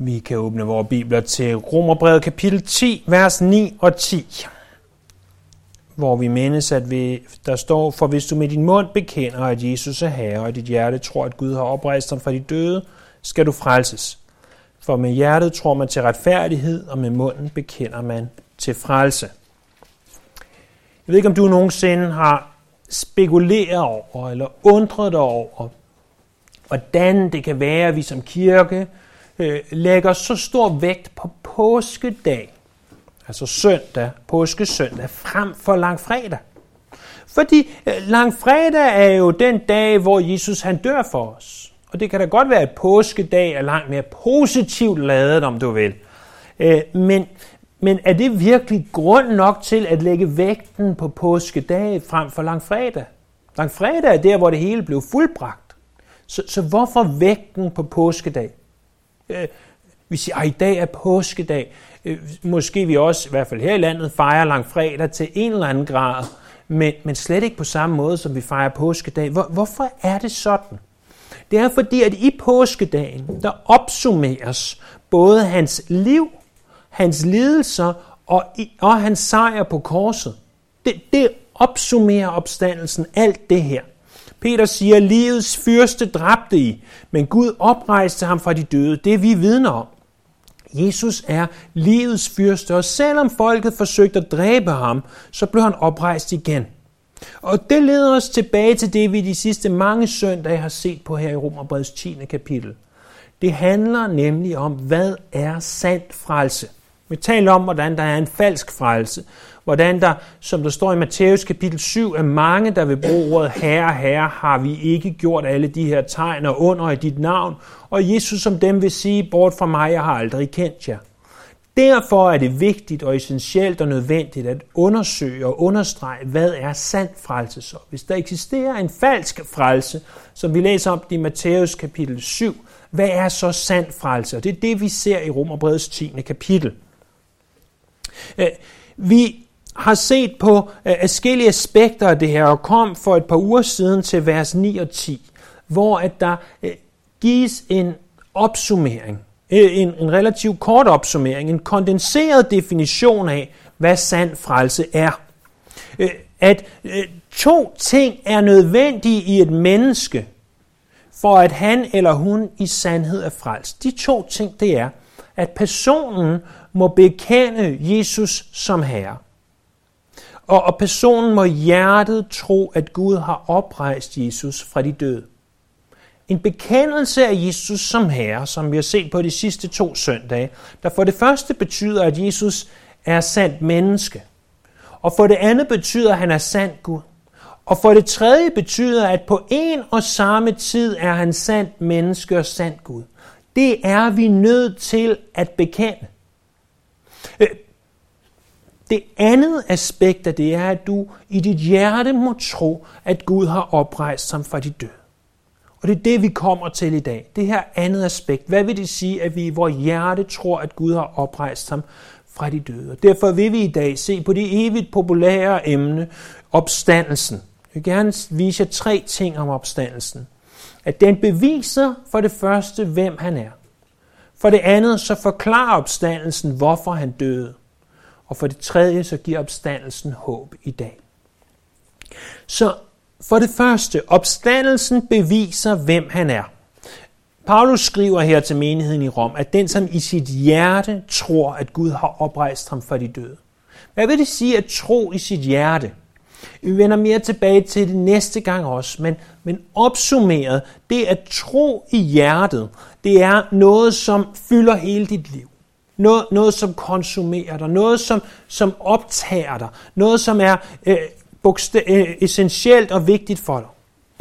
Vi kan åbne vores bibler til Romerbrevet kapitel 10, vers 9 og 10, hvor vi mindes, at vi, der står, for hvis du med din mund bekender, at Jesus er Herre, og dit hjerte tror, at Gud har oprejst ham fra de døde, skal du frelses. For med hjertet tror man til retfærdighed, og med munden bekender man til frelse. Jeg ved ikke, om du nogensinde har spekuleret over, eller undret dig over, hvordan det kan være, at vi som kirke øh, lægger så stor vægt på påskedag, altså søndag, påskesøndag, frem for langfredag. Fordi øh, langfredag er jo den dag, hvor Jesus han dør for os. Og det kan da godt være, at påskedag er langt mere positivt lavet, om du vil. Øh, men, men er det virkelig grund nok til at lægge vægten på påskedag frem for langfredag? Langfredag er der, hvor det hele blev fuldbragt. Så, så hvorfor vægten på påskedag? Øh, vi siger, at i dag er påskedag. Øh, måske vi også, i hvert fald her i landet, fejrer langfredag til en eller anden grad, men, men slet ikke på samme måde, som vi fejrer påskedag. Hvor, hvorfor er det sådan? Det er fordi, at i påskedagen, der opsummeres både hans liv, hans lidelser og, og hans sejr på korset. Det, det opsummerer opstandelsen, alt det her. Peter siger, livets fyrste dræbte I, men Gud oprejste ham fra de døde. Det er vi vidner om. Jesus er livets fyrste, og selvom folket forsøgte at dræbe ham, så blev han oprejst igen. Og det leder os tilbage til det, vi de sidste mange søndage har set på her i Romerbreds 10. kapitel. Det handler nemlig om, hvad er sandt frelse. Vi taler om, hvordan der er en falsk frelse, hvordan der, som der står i Matthæus kapitel 7, er mange, der vil bruge ordet herre, herre, har vi ikke gjort alle de her tegn og under i dit navn. Og Jesus som dem vil sige, bort fra mig, jeg har aldrig kendt jer. Derfor er det vigtigt og essentielt og nødvendigt at undersøge og understrege, hvad er sand frelse så? Hvis der eksisterer en falsk frelse, som vi læser om i Matthæus kapitel 7, hvad er så sand frelse? Og det er det, vi ser i Romerbrevets 10. kapitel. Øh, vi har set på øh, forskellige aspekter af det her, og kom for et par uger siden til vers 9 og 10, hvor at der øh, gives en opsummering, øh, en, en relativt kort opsummering, en kondenseret definition af, hvad sand frelse er. Øh, at øh, to ting er nødvendige i et menneske, for at han eller hun i sandhed er frelst. De to ting, det er, at personen må bekende Jesus som Herre. Og, og personen må hjertet tro, at Gud har oprejst Jesus fra de døde. En bekendelse af Jesus som Herre, som vi har set på de sidste to søndage, der for det første betyder, at Jesus er sandt menneske. Og for det andet betyder, at han er sand Gud. Og for det tredje betyder, at på en og samme tid er han sandt menneske og sandt Gud. Det er vi nødt til at bekende. Øh, det andet aspekt af det er, at du i dit hjerte må tro, at Gud har oprejst ham fra de døde. Og det er det, vi kommer til i dag. Det her andet aspekt. Hvad vil det sige, at vi i vores hjerte tror, at Gud har oprejst ham fra de døde? Og derfor vil vi i dag se på det evigt populære emne, opstandelsen. Jeg vil gerne vise jer tre ting om opstandelsen. At den beviser for det første, hvem han er. For det andet, så forklarer opstandelsen, hvorfor han døde. Og for det tredje, så giver opstandelsen håb i dag. Så for det første, opstandelsen beviser, hvem han er. Paulus skriver her til menigheden i Rom, at den, som i sit hjerte tror, at Gud har oprejst ham fra de døde. Hvad vil det sige at tro i sit hjerte? Vi vender mere tilbage til det næste gang også, men, men opsummeret, det at tro i hjertet, det er noget, som fylder hele dit liv. Noget, noget som konsumerer dig, noget som, som optager dig, noget som er øh, bogsta- øh, essentielt og vigtigt for dig.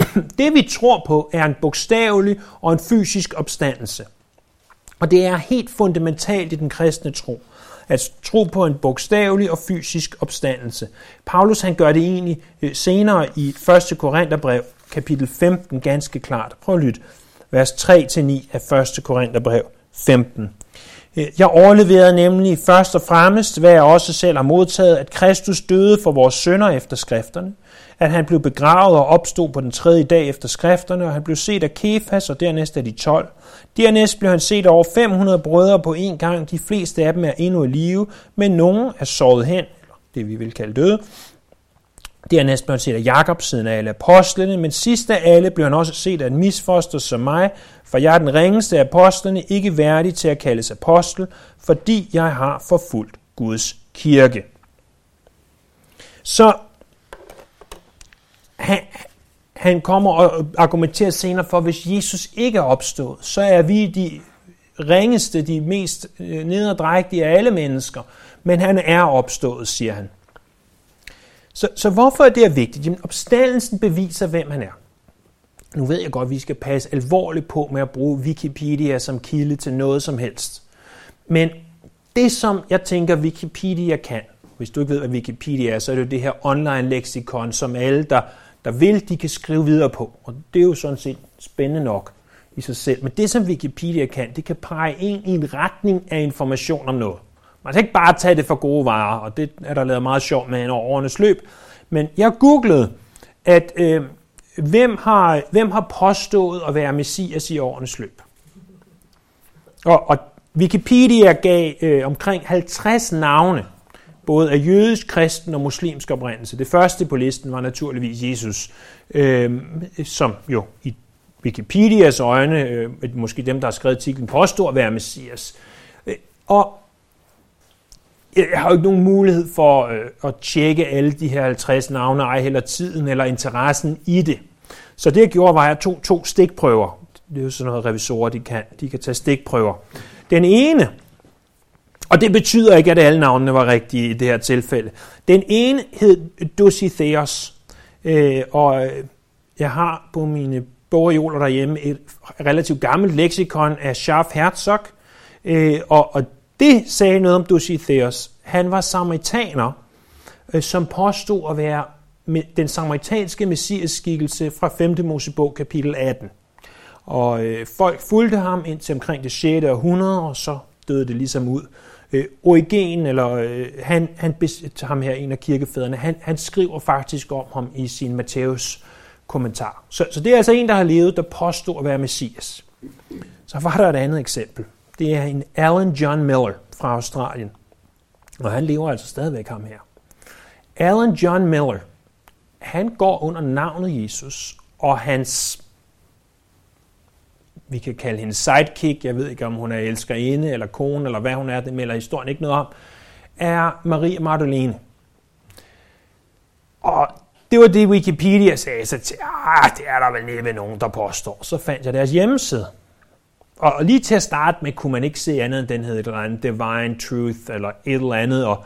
Det vi tror på er en bogstavelig og en fysisk opstandelse. Og det er helt fundamentalt i den kristne tro at tro på en bogstavelig og fysisk opstandelse. Paulus han gør det egentlig øh, senere i 1. Korintherbrev, kapitel 15, ganske klart. Prøv at lytte. Vers 3-9 af 1. Korintherbrev 15. Øh, jeg overleverede nemlig først og fremmest, hvad jeg også selv har modtaget, at Kristus døde for vores sønder efter skrifterne, at han blev begravet og opstod på den tredje dag efter skrifterne, og han blev set af Kefas og dernæst af de 12. Dernæst blev han set af over 500 brødre på en gang. De fleste af dem er endnu i live, men nogen er såret hen, det vi vil kalde døde. Dernæst blev han set af Jakob, siden af alle apostlene, men sidst af alle blev han også set af en misfoster som mig, for jeg er den ringeste af apostlene, ikke værdig til at kaldes apostel, fordi jeg har forfulgt Guds kirke. Så han, han kommer og argumenterer senere for, at hvis Jesus ikke er opstået, så er vi de ringeste, de mest øh, nederdrægtige af alle mennesker. Men han er opstået, siger han. Så, så hvorfor er det vigtigt? Jamen, opstandelsen beviser, hvem han er. Nu ved jeg godt, at vi skal passe alvorligt på med at bruge Wikipedia som kilde til noget som helst. Men det, som jeg tænker, Wikipedia kan, hvis du ikke ved, hvad Wikipedia er, så er det jo det her online leksikon, som alle, der, der vil, de kan skrive videre på. Og det er jo sådan set spændende nok i sig selv. Men det, som Wikipedia kan, det kan pege en i en retning af information om noget. Man skal ikke bare tage det for gode varer, og det er der lavet meget sjovt med en årenes løb. Men jeg googlede, at øh, hvem, har, hvem har påstået at være messias i årenes løb? Og, og Wikipedia gav øh, omkring 50 navne, både af jødisk, kristen og muslimsk oprindelse. Det første på listen var naturligvis Jesus, øh, som jo i Wikipedias øjne, øh, måske dem, der har skrevet artiklen, påstår at være messias. Øh, og jeg har jo ikke nogen mulighed for øh, at tjekke alle de her 50 navne, ej heller tiden eller interessen i det. Så det jeg gjorde, var, at jeg tog to stikprøver. Det er jo sådan noget, revisorer de kan. De kan tage stikprøver. Den ene, og det betyder ikke, at alle navnene var rigtige i det her tilfælde. Den ene hed Dositheos, øh, og øh, jeg har på mine bogreoler derhjemme et relativt gammelt leksikon af Scharf Herzog, øh, og, og det sagde noget om Dositheos. Han var samaritaner, øh, som påstod at være den samaritanske messiaskikkelse fra 5. Mosebog kapitel 18. Og øh, folk fulgte ham indtil omkring det 6. århundrede, og så døde det ligesom ud. Øh, Origen, eller øh, han, han, ham her, en af kirkefædrene, han, han skriver faktisk om ham i sin Matthæus kommentar. Så, så det er altså en, der har levet, der påstår at være messias. Så var der et andet eksempel. Det er en Alan John Miller fra Australien. Og han lever altså stadigvæk ham her. Alan John Miller, han går under navnet Jesus, og hans, vi kan kalde hende sidekick, jeg ved ikke om hun er elskerinde eller kone, eller hvad hun er, det melder historien ikke noget om, er Maria Magdalene. Og det var det, Wikipedia sagde, så til, ah, det er der vel næppe nogen, der påstår. Så fandt jeg deres hjemmeside. Og lige til at starte med, kunne man ikke se andet end den hed et eller andet Divine Truth, eller et eller andet, og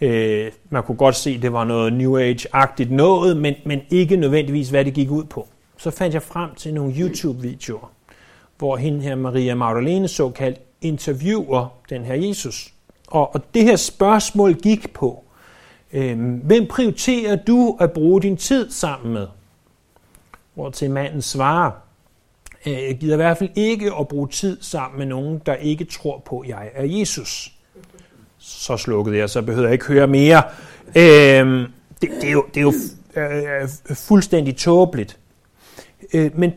øh, man kunne godt se, at det var noget New Age-agtigt noget, men, men ikke nødvendigvis, hvad det gik ud på. Så fandt jeg frem til nogle YouTube-videoer, hvor hende her Maria Magdalene såkaldt interviewer den her Jesus. Og, og det her spørgsmål gik på, øh, hvem prioriterer du at bruge din tid sammen med? Hvor til manden svarer, Øh, jeg gider i hvert fald ikke at bruge tid sammen med nogen, der ikke tror på, at jeg er Jesus. Så slukkede jeg, så behøver jeg ikke høre mere. Øhm, det, det er jo, det er jo øh, øh fuldstændig tåbeligt. Øh, men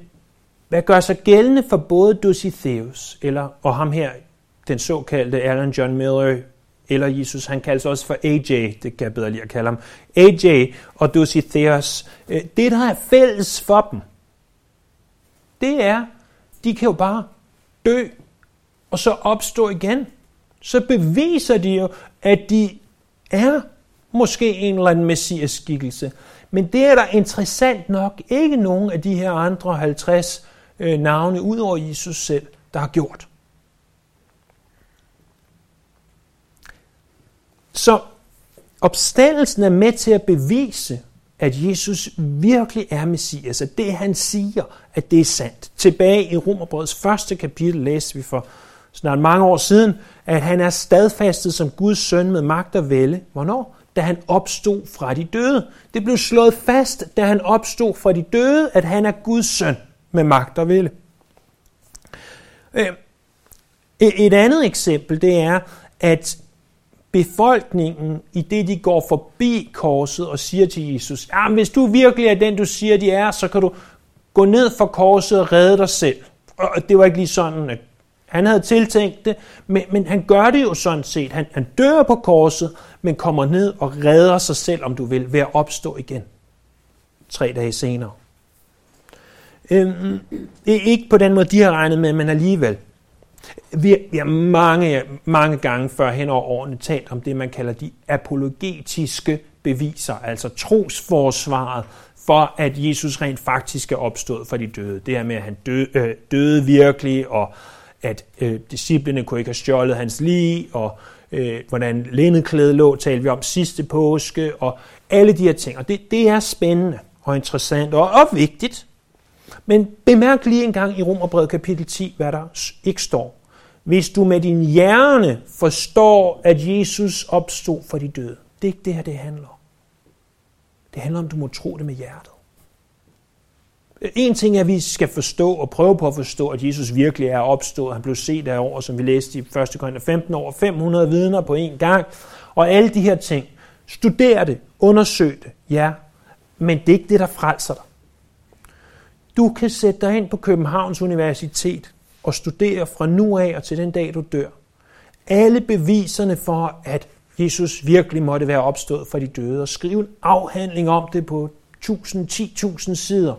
hvad gør sig gældende for både Dositheus eller, og ham her, den såkaldte Alan John Miller, eller Jesus, han kaldes også for AJ, det kan jeg bedre lige at kalde ham. AJ og Dositheus, øh, det der er fælles for dem, det er, de kan jo bare dø, og så opstå igen. Så beviser de jo, at de er måske en eller anden messias skikkelse. Men det er der interessant nok ikke nogen af de her andre 50 øh, navne, ud over Jesus selv, der har gjort. Så opstandelsen er med til at bevise, at Jesus virkelig er Messias, at det han siger, at det er sandt. Tilbage i Romerbrødets første kapitel læste vi for snart mange år siden, at han er stadfastet som Guds søn med magt og vælge. Hvornår? Da han opstod fra de døde. Det blev slået fast, da han opstod fra de døde, at han er Guds søn med magt og vælge. Øh, et andet eksempel, det er, at befolkningen, i det de går forbi korset og siger til Jesus, ja, hvis du virkelig er den, du siger, de er, så kan du gå ned for korset og redde dig selv. Og det var ikke lige sådan, at han havde tiltænkt det, men, men han gør det jo sådan set. Han, han dør på korset, men kommer ned og redder sig selv, om du vil, ved at opstå igen. Tre dage senere. Øhm, ikke på den måde, de har regnet med, men alligevel. Vi, vi har mange, mange gange før hen over årene talt om det, man kalder de apologetiske beviser, altså trosforsvaret for, at Jesus rent faktisk er opstået fra de døde. Det her med, at han døde, øh, døde virkelig, og at øh, disciplene kunne ikke have stjålet hans lig, og øh, hvordan lindeklæde lå, talte vi om sidste påske, og alle de her ting. Og det, det er spændende og interessant og, og vigtigt. Men bemærk lige en gang i Romerbrevet kapitel 10, hvad der ikke står. Hvis du med din hjerne forstår, at Jesus opstod for de døde. Det er ikke det her, det handler om. Det handler om, at du må tro det med hjertet. En ting er, at vi skal forstå og prøve på at forstå, at Jesus virkelig er opstået. Han blev set derovre, som vi læste i 1. Korinther 15, over 500 vidner på en gang. Og alle de her ting. Studer det, undersøg det, ja. Men det er ikke det, der frelser dig. Du kan sætte dig hen på Københavns Universitet og studere fra nu af og til den dag, du dør. Alle beviserne for, at Jesus virkelig måtte være opstået fra de døde, og skrive en afhandling om det på 1000-10.000 sider.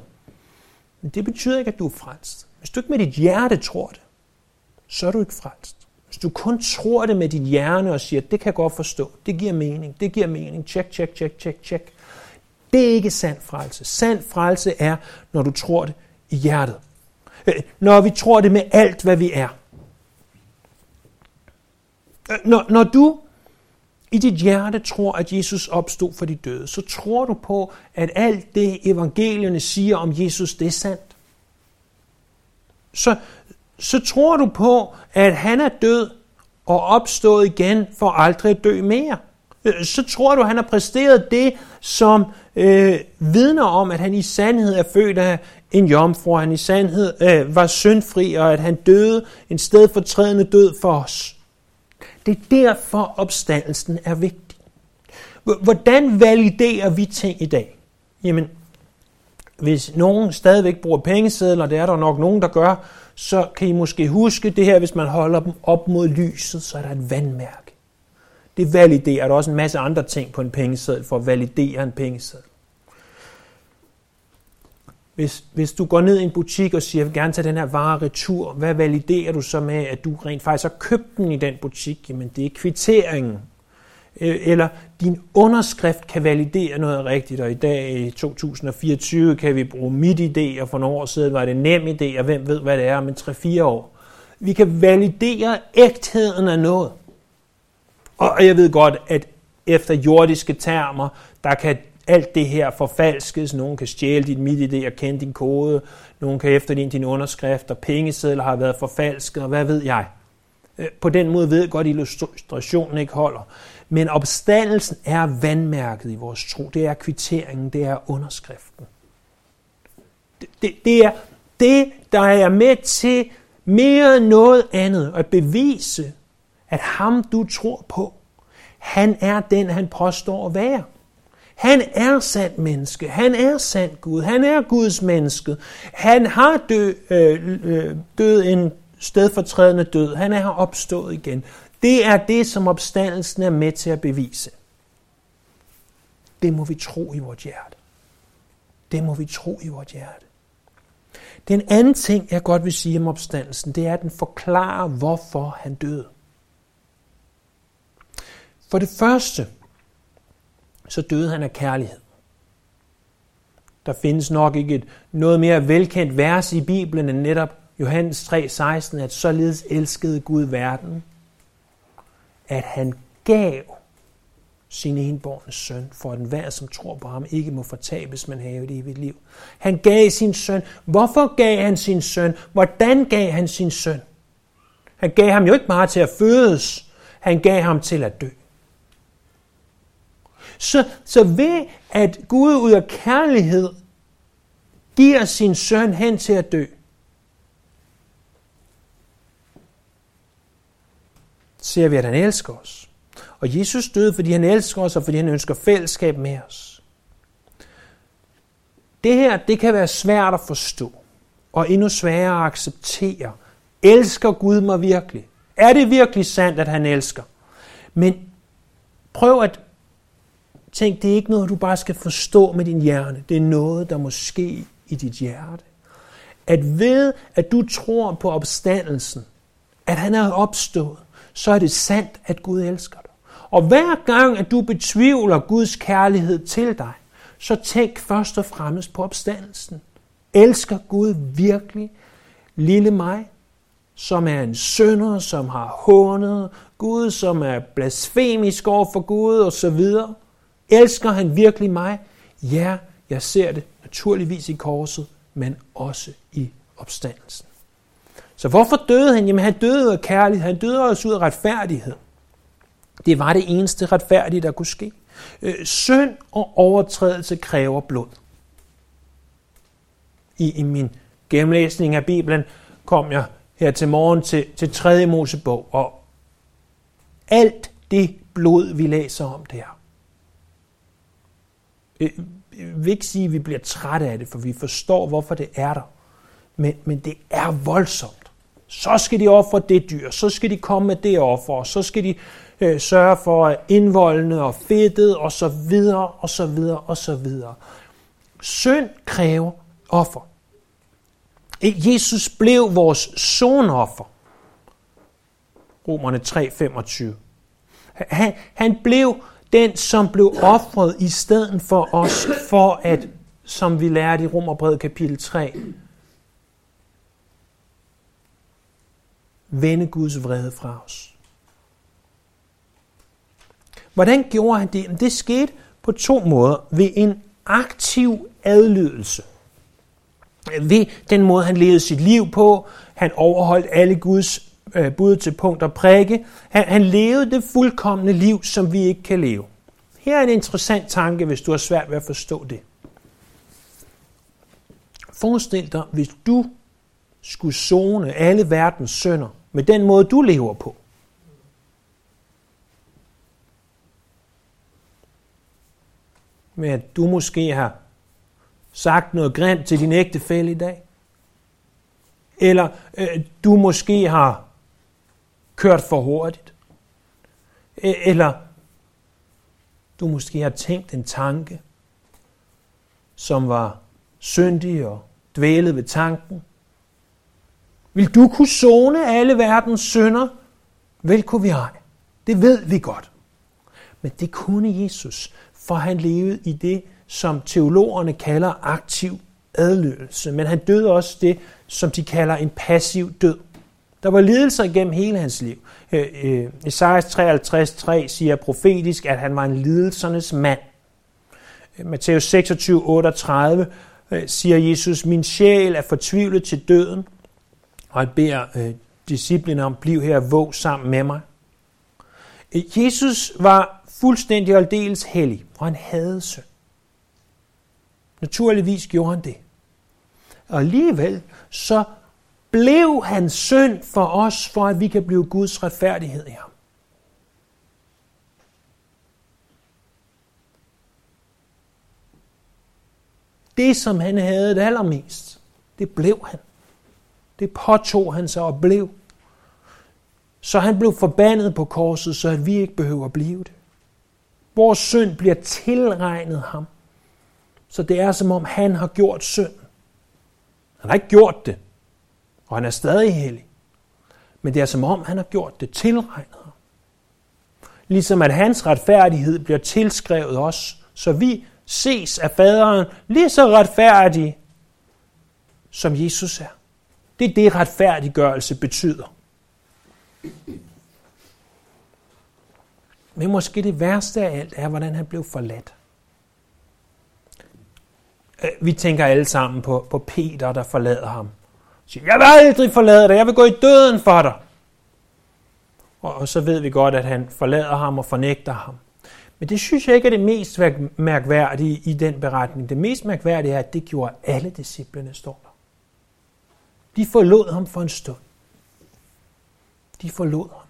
Men det betyder ikke, at du er frelst. Hvis du ikke med dit hjerte tror det, så er du ikke frelst. Hvis du kun tror det med dit hjerne og siger, det kan jeg godt forstå, det giver mening, det giver mening, tjek, tjek, tjek, tjek, tjek. Det er ikke sand frelse. Sand frelse er, når du tror det i hjertet. Øh, når vi tror det med alt, hvad vi er. Øh, når, når du i dit hjerte tror, at Jesus opstod for de døde, så tror du på, at alt det evangelierne siger om Jesus, det er sandt. Så, så tror du på, at han er død og opstået igen for aldrig at dø mere. Øh, så tror du, at han har præsteret det, som øh, vidner om, at han i sandhed er født af en jomfru, han i sandhed øh, var syndfri, og at han døde en stedfortrædende død for os. Det er derfor opstandelsen er vigtig. Hvordan validerer vi ting i dag? Jamen, hvis nogen stadigvæk bruger pengesedler, det er der nok nogen, der gør, så kan I måske huske det her, hvis man holder dem op mod lyset, så er der et vandmærke. Det validerer der også en masse andre ting på en pengeseddel for at validere en pengeseddel. Hvis, hvis du går ned i en butik og siger, jeg vil gerne tage den her vare retur, hvad validerer du så med, at du rent faktisk har købt den i den butik? Jamen det er kvitteringen. Eller din underskrift kan validere noget rigtigt, og i dag i 2024 kan vi bruge mit idé, og for nogle år siden var det nem idé, og hvem ved, hvad det er om 3-4 år. Vi kan validere ægtheden af noget. Og jeg ved godt, at efter jordiske termer, der kan alt det her forfalskes. Nogen kan stjæle dit MitID og kende din kode. Nogen kan efterligne din underskrift, og pengesedler har været forfalsket, og hvad ved jeg. Øh, på den måde ved jeg godt, at illustrationen ikke holder. Men opstandelsen er vandmærket i vores tro. Det er kvitteringen, det er underskriften. Det, det, det er det, der er med til mere end noget andet at bevise, at ham du tror på, han er den, han påstår at være. Han er sandt menneske. Han er sandt Gud. Han er Guds menneske. Han har dø, øh, øh, død en stedfortrædende død. Han er opstået igen. Det er det, som opstandelsen er med til at bevise. Det må vi tro i vores hjerte. Det må vi tro i vores hjerte. Den anden ting, jeg godt vil sige om opstandelsen, det er, at den forklarer, hvorfor han døde. For det første, så døde han af kærlighed. Der findes nok ikke et noget mere velkendt vers i Bibelen end netop Johannes 3:16, at således elskede Gud verden, at han gav sin enborne søn, for at enhver, som tror på ham, ikke må fortabes, men have et evigt liv. Han gav sin søn. Hvorfor gav han sin søn? Hvordan gav han sin søn? Han gav ham jo ikke bare til at fødes, han gav ham til at dø. Så, så ved at Gud ud af kærlighed giver sin søn hen til at dø, ser vi, at han elsker os. Og Jesus døde, fordi han elsker os, og fordi han ønsker fællesskab med os. Det her, det kan være svært at forstå, og endnu sværere at acceptere. Elsker Gud mig virkelig? Er det virkelig sandt, at han elsker? Men prøv at Tænk, det er ikke noget, du bare skal forstå med din hjerne. Det er noget, der må ske i dit hjerte. At ved, at du tror på opstandelsen, at han er opstået, så er det sandt, at Gud elsker dig. Og hver gang, at du betvivler Guds kærlighed til dig, så tænk først og fremmest på opstandelsen. Elsker Gud virkelig lille mig, som er en sønder, som har hånet Gud, som er blasfemisk over for Gud og så videre? Elsker han virkelig mig? Ja, jeg ser det naturligvis i korset, men også i opstandelsen. Så hvorfor døde han? Jamen han døde af kærlighed, han døde også ud af retfærdighed. Det var det eneste retfærdige, der kunne ske. Øh, synd og overtrædelse kræver blod. I, I min gennemlæsning af Bibelen kom jeg her til morgen til, til 3. Mosebog, og alt det blod, vi læser om der. Øh, vi jeg vil ikke sige, at vi bliver trætte af det, for vi forstår, hvorfor det er der. Men, men det er voldsomt. Så skal de ofre det dyr, så skal de komme med det offer, og så skal de øh, sørge for indvoldene og fedtet, og så videre, og så videre, og så videre. Synd kræver offer. E, Jesus blev vores sonoffer. Romerne 3:25. Han, han blev den, som blev offret i stedet for os, for at, som vi lærte i Romerbrevet kapitel 3, vende Guds vrede fra os. Hvordan gjorde han det? Det skete på to måder. Ved en aktiv adlydelse. Ved den måde, han levede sit liv på. Han overholdt alle Guds øh, bud til punkt og prikke. Han, han levede det fuldkommende liv, som vi ikke kan leve. Her er en interessant tanke, hvis du har svært ved at forstå det. Forestil dig, hvis du skulle zone alle verdens sønder med den måde, du lever på. Med at du måske har sagt noget grimt til din ægtefælle i dag. Eller øh, du måske har kørt for hurtigt. E- eller du måske har tænkt en tanke, som var syndig og dvælet ved tanken. Vil du kunne zone alle verdens synder? Vel kunne vi ej. Det ved vi godt. Men det kunne Jesus, for han levede i det, som teologerne kalder aktiv adlydelse. Men han døde også det, som de kalder en passiv død. Der var lidelser igennem hele hans liv. Øh, øh, Esajas 53.3 siger profetisk, at han var en lidelsernes mand. Matthæus 26.38 øh, siger Jesus, min sjæl er fortvivlet til døden, og han beder øh, disciplene om, bliv her våg sammen med mig. Øh, Jesus var fuldstændig og aldeles hellig, og han havde synd. Naturligvis gjorde han det. Og alligevel så blev han synd for os, for at vi kan blive Guds retfærdighed i ham. Det, som han havde det allermest, det blev han. Det påtog han sig og blev. Så han blev forbandet på korset, så at vi ikke behøver at blive det. Vores synd bliver tilregnet ham. Så det er som om han har gjort synd. Han har ikke gjort det, og han er stadig hellig. Men det er som om, han har gjort det tilregnet ham. Ligesom at hans retfærdighed bliver tilskrevet os, så vi ses af faderen lige så retfærdige, som Jesus er. Det er det, retfærdiggørelse betyder. Men måske det værste af alt er, hvordan han blev forladt. Øh, vi tænker alle sammen på, på Peter, der forlader ham siger, jeg vil aldrig forlade dig, jeg vil gå i døden for dig. Og, og så ved vi godt, at han forlader ham og fornægter ham. Men det synes jeg ikke er det mest mærkværdige i den beretning. Det mest mærkværdige er, at det gjorde alle disciplene, står der. De forlod ham for en stund. De forlod ham.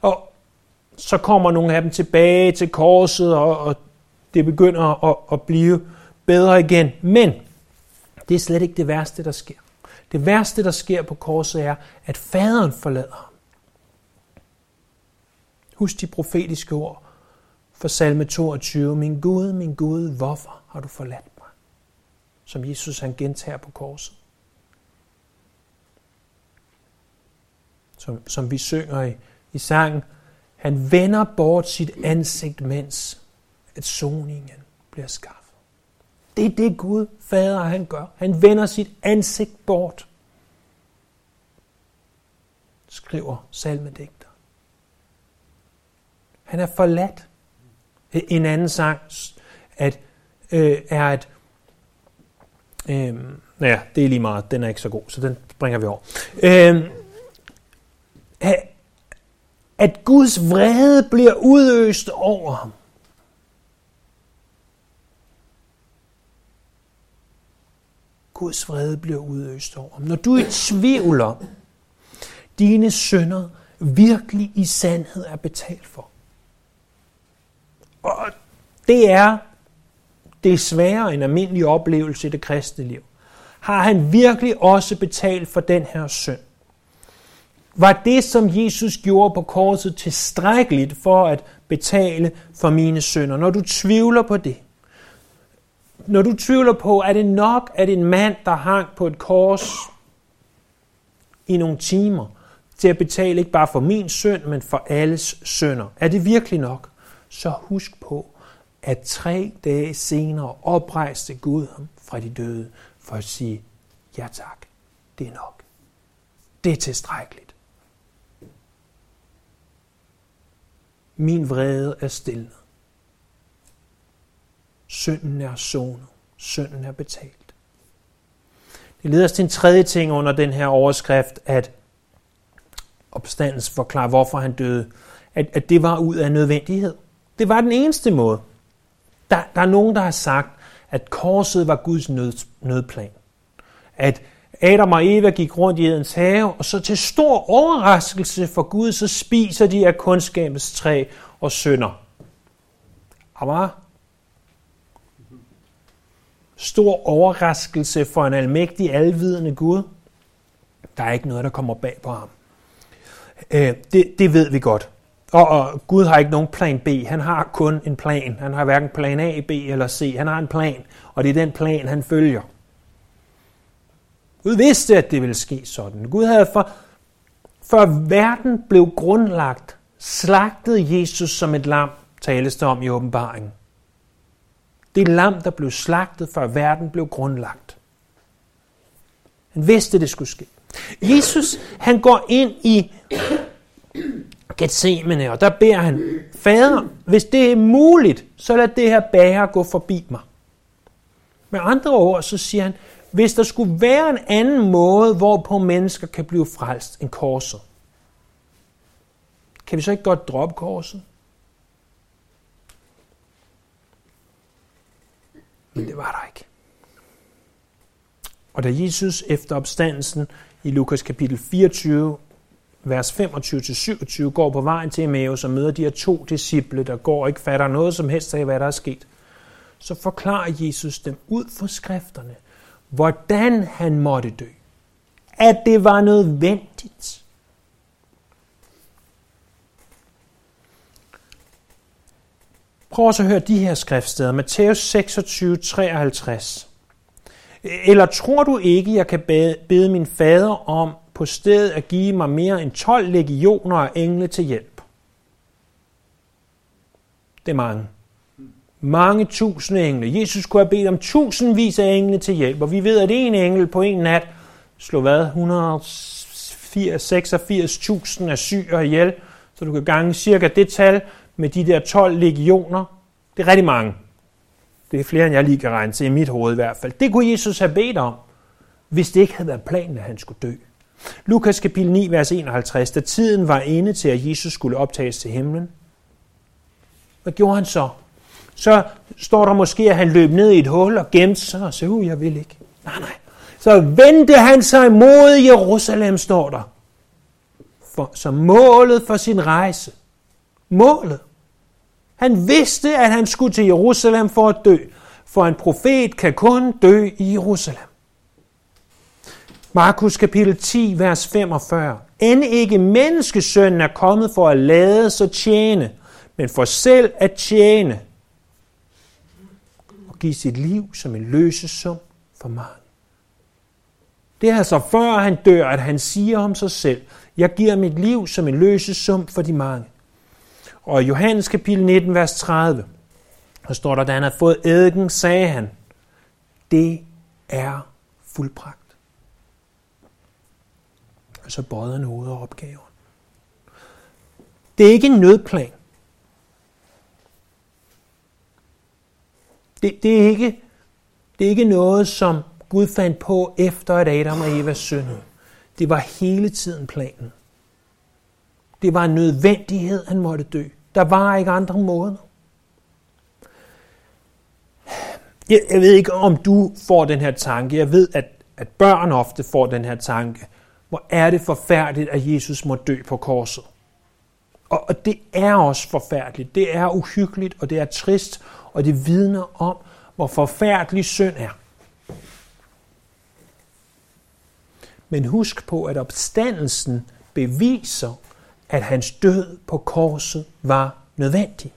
Og så kommer nogle af dem tilbage til korset, og, og det begynder at, at blive bedre igen. Men det er slet ikke det værste, der sker. Det værste, der sker på korset, er, at faderen forlader ham. Husk de profetiske ord fra salme 22. Min Gud, min Gud, hvorfor har du forladt mig? Som Jesus han gentager på korset. Som, som vi synger i, i sangen. Han vender bort sit ansigt, mens at soningen bliver skabt. Det er det Gud, Fader, han gør. Han vender sit ansigt bort, skriver salmedigter. Han er forladt. En anden sang at, øh, er, at øh, ja, det er lige meget, den er ikke så god, så den bringer vi over. Øh, at Guds vrede bliver udøst over ham. Guds vrede bliver udøst over ham. Når du er i tvivl om, dine sønder virkelig i sandhed er betalt for. Og det er desværre en almindelig oplevelse i det kristne liv. Har han virkelig også betalt for den her synd? Var det, som Jesus gjorde på korset, tilstrækkeligt for at betale for mine synder? Når du tvivler på det, når du tvivler på, er det nok, at en mand, der hang på et kors i nogle timer, til at betale ikke bare for min synd, men for alles synder. Er det virkelig nok? Så husk på, at tre dage senere oprejste Gud ham fra de døde for at sige, ja tak, det er nok. Det er tilstrækkeligt. Min vrede er stillet. Synden er sonet. Synden er betalt. Det leder os til en tredje ting under den her overskrift, at opstandens forklarer, hvorfor han døde. At, at det var ud af nødvendighed. Det var den eneste måde. Der, der er nogen, der har sagt, at korset var Guds nød, nødplan. At Adam og Eva gik rundt i Edens have, og så til stor overraskelse for Gud, så spiser de af kundskabens træ og synder. Aber stor overraskelse for en almægtig, alvidende Gud. Der er ikke noget, der kommer bag på ham. Øh, det, det ved vi godt. Og, og Gud har ikke nogen plan B. Han har kun en plan. Han har hverken plan A, B eller C. Han har en plan, og det er den plan, han følger. Gud vidste, at det ville ske sådan. Gud havde for, før verden blev grundlagt, slagtet Jesus som et lam, tales der om i åbenbaringen. Det lam, der blev slagtet, før verden blev grundlagt. Han vidste, det skulle ske. Jesus, han går ind i Gethsemane, og der beder han, Fader, hvis det er muligt, så lad det her bære gå forbi mig. Med andre ord, så siger han, hvis der skulle være en anden måde, hvorpå mennesker kan blive frelst end korset, kan vi så ikke godt droppe korset? Men det var der ikke. Og da Jesus efter opstandelsen i Lukas kapitel 24, vers 25-27, går på vejen til Emmaus og møder de her to disciple, der går og ikke fatter noget som helst af, hvad der er sket, så forklarer Jesus dem ud fra skrifterne, hvordan han måtte dø. At det var nødvendigt. Prøv også at høre de her skriftsteder. Matthæus 26, 53. Eller tror du ikke, jeg kan bede min fader om på stedet at give mig mere end 12 legioner af engle til hjælp? Det er mange. Mange tusinde engle. Jesus kunne have bedt om tusindvis af engle til hjælp, og vi ved, at en engel på en nat slog hvad? 186.000 syre ihjel, så du kan gange cirka det tal med de der 12 legioner. Det er rigtig mange. Det er flere, end jeg lige kan regne til i mit hoved i hvert fald. Det kunne Jesus have bedt om, hvis det ikke havde været planen, at han skulle dø. Lukas kapitel 9, vers 51. Da tiden var inde til, at Jesus skulle optages til himlen, hvad gjorde han så? Så står der måske, at han løb ned i et hul og gemte sig og sagde, uh, jeg vil ikke. Nej, nej. Så vendte han sig mod Jerusalem, står der. For, som målet for sin rejse. målet. Han vidste, at han skulle til Jerusalem for at dø, for en profet kan kun dø i Jerusalem. Markus kapitel 10, vers 45. End ikke menneskesønnen er kommet for at lade sig tjene, men for selv at tjene og give sit liv som en løsesum for mange. Det er altså før han dør, at han siger om sig selv, jeg giver mit liv som en løsesum for de mange. Og i Johannes kapitel 19, vers 30, der står der, da han havde fået eddiken, sagde han, det er fuldbragt. Og så bøjede han hovedet og opgaven. Det er ikke en nødplan. Det, det, er ikke, det er ikke noget, som Gud fandt på efter, at Adam og Eva syndede. Det var hele tiden planen. Det var en nødvendighed, han måtte dø. Der var ikke andre måder. Jeg, jeg ved ikke, om du får den her tanke. Jeg ved, at, at børn ofte får den her tanke. Hvor er det forfærdeligt, at Jesus må dø på korset. Og, og det er også forfærdeligt. Det er uhyggeligt, og det er trist, og det vidner om, hvor forfærdelig synd er. Men husk på, at opstandelsen beviser, at hans død på korset var nødvendig.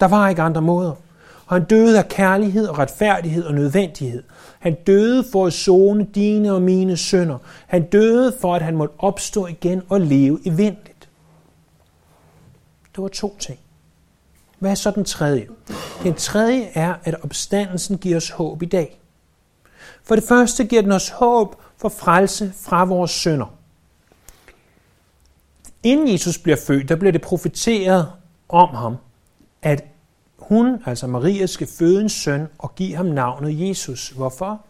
Der var ikke andre måder. Og han døde af kærlighed og retfærdighed og nødvendighed. Han døde for at zone dine og mine sønder. Han døde for, at han måtte opstå igen og leve evindeligt. Det var to ting. Hvad er så den tredje? Den tredje er, at opstandelsen giver os håb i dag. For det første giver den os håb for frelse fra vores sønder. Inden Jesus bliver født, der bliver det profeteret om ham, at hun, altså Maria, skal føde en søn og give ham navnet Jesus. Hvorfor?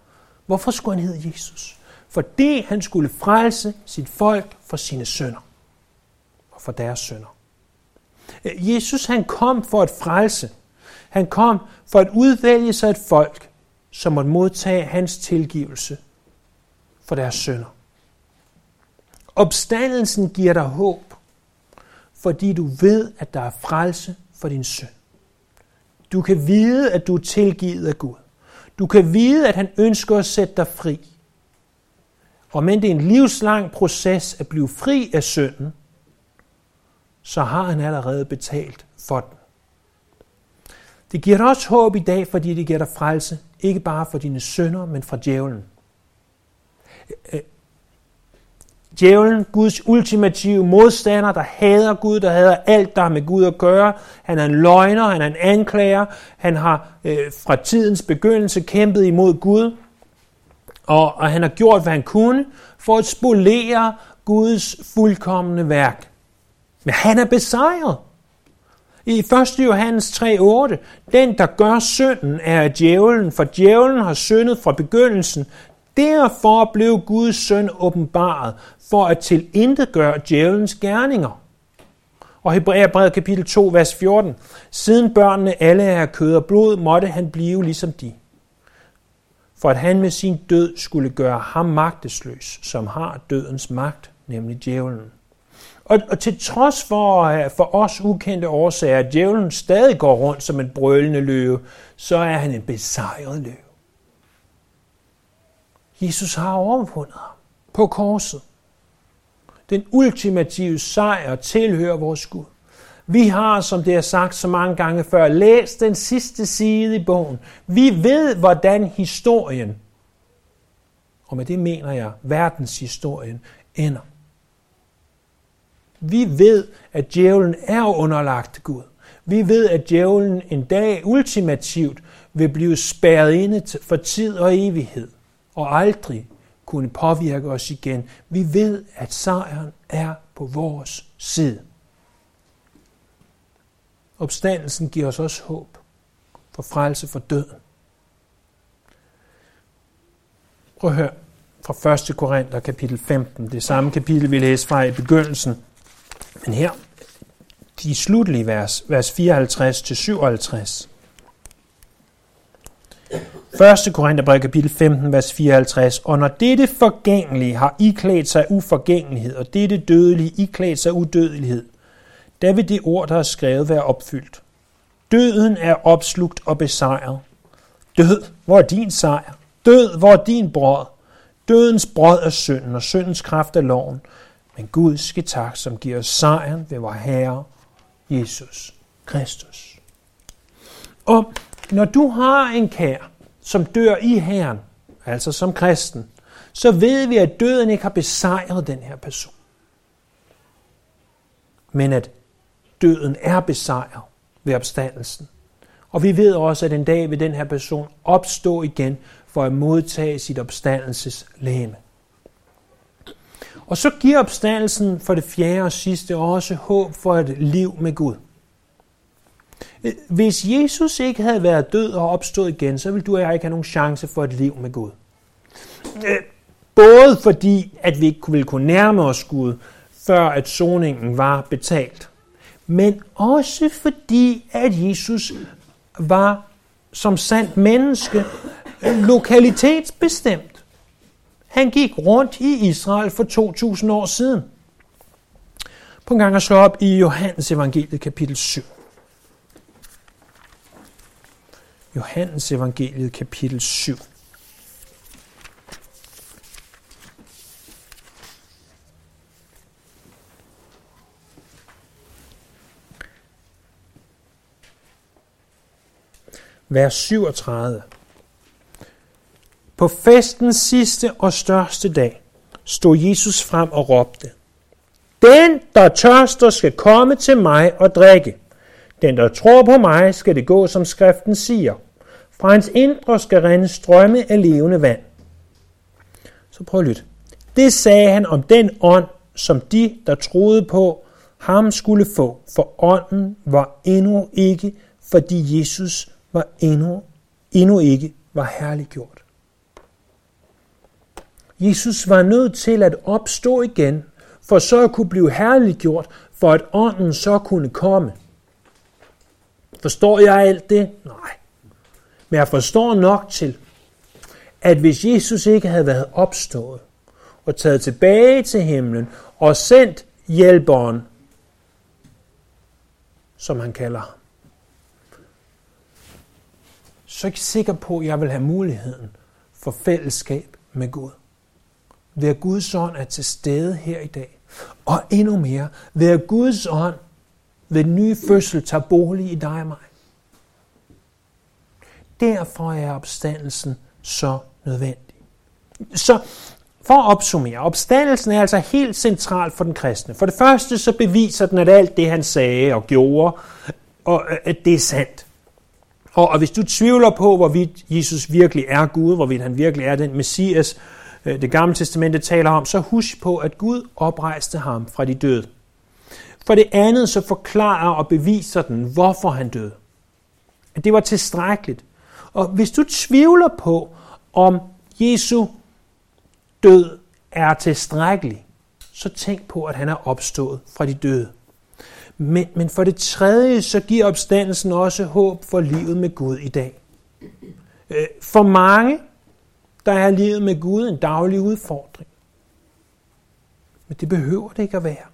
Hvorfor skulle han hedde Jesus? Fordi han skulle frelse sit folk for sine sønder og for deres sønder. Øh, Jesus han kom for at frelse. Han kom for at udvælge sig et folk, som måtte modtage hans tilgivelse for deres sønder. Opstandelsen giver dig håb, fordi du ved, at der er frelse for din synd. Du kan vide, at du er tilgivet af Gud. Du kan vide, at han ønsker at sætte dig fri. Og men det er en livslang proces at blive fri af synden, så har han allerede betalt for den. Det giver dig også håb i dag, fordi det giver dig frelse, ikke bare for dine sønder, men fra djævlen. Djævlen, Guds ultimative modstander, der hader Gud, der hader alt, der har med Gud at gøre. Han er en løgner, han er en anklager. Han har øh, fra tidens begyndelse kæmpet imod Gud. Og, og han har gjort, hvad han kunne for at spolere Guds fuldkommende værk. Men han er besejret. I 1. Johannes 3:8, den der gør synden er af djævlen, for djævlen har syndet fra begyndelsen. Derfor blev Guds søn åbenbaret, for at tilintetgøre djævelens gerninger. Og Hebræerbrevet kapitel 2, vers 14. Siden børnene alle er kød og blod, måtte han blive ligesom de. For at han med sin død skulle gøre ham magtesløs, som har dødens magt, nemlig djævlen. Og, og til trods for, øh, for os ukendte årsager, at djævlen stadig går rundt som en brølende løve, så er han en besejret løve. Jesus har overvundet på korset. Den ultimative sejr tilhører vores Gud. Vi har, som det er sagt så mange gange før, læst den sidste side i bogen. Vi ved, hvordan historien, og med det mener jeg verdenshistorien, ender. Vi ved, at djævlen er underlagt Gud. Vi ved, at djævlen en dag ultimativt vil blive spærret inde for tid og evighed, og aldrig kunne påvirke os igen. Vi ved, at sejren er på vores side. Opstandelsen giver os også håb for frelse for døden. Prøv at høre fra 1. Korinther kapitel 15, det samme kapitel, vi læste fra i begyndelsen. Men her, de slutlige vers, vers 54 til 57. 1. Korintherbrev kapitel 15, vers 54. Og når dette forgængelige har iklædt sig uforgængelighed, og dette dødelige iklædt sig udødelighed, der vil det ord, der er skrevet, være opfyldt. Døden er opslugt og besejret. Død, hvor er din sejr? Død, hvor er din brød? Dødens brød er synden, og syndens kraft er loven. Men Gud skal tak, som giver os sejren ved vor Herre, Jesus Kristus. Og når du har en kær, som dør i Herren, altså som kristen, så ved vi, at døden ikke har besejret den her person. Men at døden er besejret ved opstandelsen. Og vi ved også, at en dag vil den her person opstå igen for at modtage sit opstandelseslæme. Og så giver opstandelsen for det fjerde og sidste også håb for et liv med Gud. Øh, hvis Jesus ikke havde været død og opstået igen, så ville du og jeg ikke have nogen chance for et liv med Gud. Øh, både fordi, at vi ikke ville kunne nærme os Gud, før at soningen var betalt. Men også fordi, at Jesus var som sandt menneske lokalitetsbestemt. Han gik rundt i Israel for 2000 år siden. På en gang at slå op i Johannes evangeliet kapitel 7. Johannes evangeliet kapitel 7. Vers 37. På festens sidste og største dag stod Jesus frem og råbte, Den, der tørster, skal komme til mig og drikke. Den, der tror på mig, skal det gå, som skriften siger. Fra hans indre skal rende strømme af levende vand. Så prøv at lytte. Det sagde han om den ånd, som de, der troede på ham, skulle få, for ånden var endnu ikke, fordi Jesus var endnu, endnu ikke var herliggjort. Jesus var nødt til at opstå igen, for så at kunne blive herliggjort, for at ånden så kunne komme. Forstår jeg alt det? Nej. Men jeg forstår nok til, at hvis Jesus ikke havde været opstået og taget tilbage til himlen og sendt hjælperen, som han kalder ham, så er jeg ikke sikker på, at jeg vil have muligheden for fællesskab med Gud. Ved at Guds ånd er til stede her i dag. Og endnu mere, ved at Guds ånd ved den nye fødsel tager bolig i dig og mig. Derfor er opstandelsen så nødvendig. Så for at opsummere, opstandelsen er altså helt central for den kristne. For det første så beviser den, at alt det, han sagde og gjorde, og øh, at det er sandt. Og, og hvis du tvivler på, hvorvidt Jesus virkelig er Gud, hvorvidt han virkelig er den Messias, øh, det gamle testamente taler om, så husk på, at Gud oprejste ham fra de døde. For det andet så forklarer og beviser den, hvorfor han døde. At det var tilstrækkeligt. Og hvis du tvivler på, om Jesu død er tilstrækkelig, så tænk på, at han er opstået fra de døde. Men, men for det tredje, så giver opstandelsen også håb for livet med Gud i dag. Øh, for mange, der er livet med Gud en daglig udfordring. Men det behøver det ikke at være.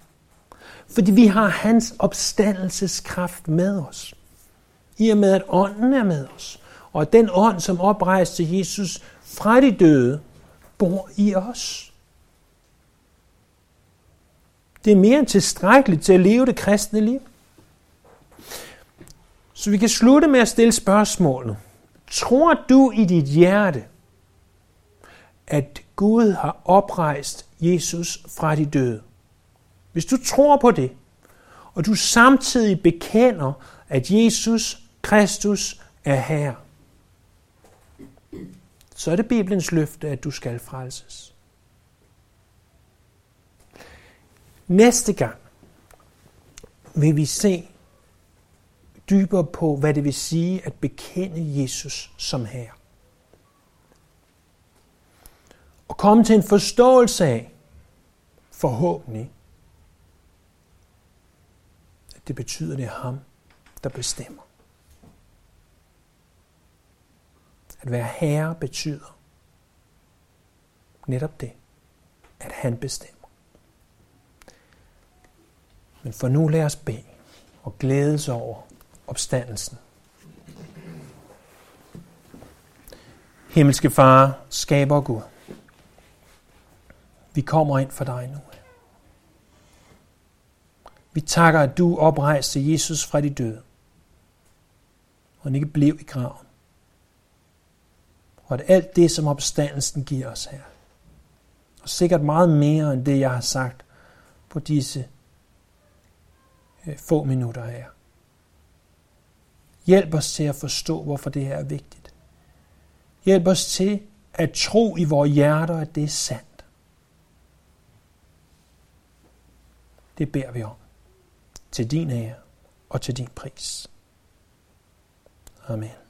Fordi vi har hans opstandelseskraft med os. I og med, at ånden er med os. Og den ånd, som oprejste Jesus fra de døde, bor i os. Det er mere end tilstrækkeligt til at leve det kristne liv. Så vi kan slutte med at stille spørgsmålet. Tror du i dit hjerte, at Gud har oprejst Jesus fra de døde? Hvis du tror på det, og du samtidig bekender, at Jesus Kristus er Herre, så er det Bibelens løfte, at du skal frelses. Næste gang vil vi se dybere på, hvad det vil sige at bekende Jesus som Herre. Og komme til en forståelse af, forhåbentlig, at det betyder, at det er ham, der bestemmer. At være herre betyder netop det, at han bestemmer. Men for nu lad os bede. og glædes over opstandelsen. Himmelske Far, skaber Gud. Vi kommer ind for dig nu. Vi takker, at du oprejste Jesus fra de døde, og han ikke blev i graven. Og at alt det, som opstandelsen giver os her, og sikkert meget mere end det, jeg har sagt på disse øh, få minutter her. Hjælp os til at forstå, hvorfor det her er vigtigt. Hjælp os til at tro i vores hjerter, at det er sandt. Det beder vi om. Til din ære og til din pris. Amen.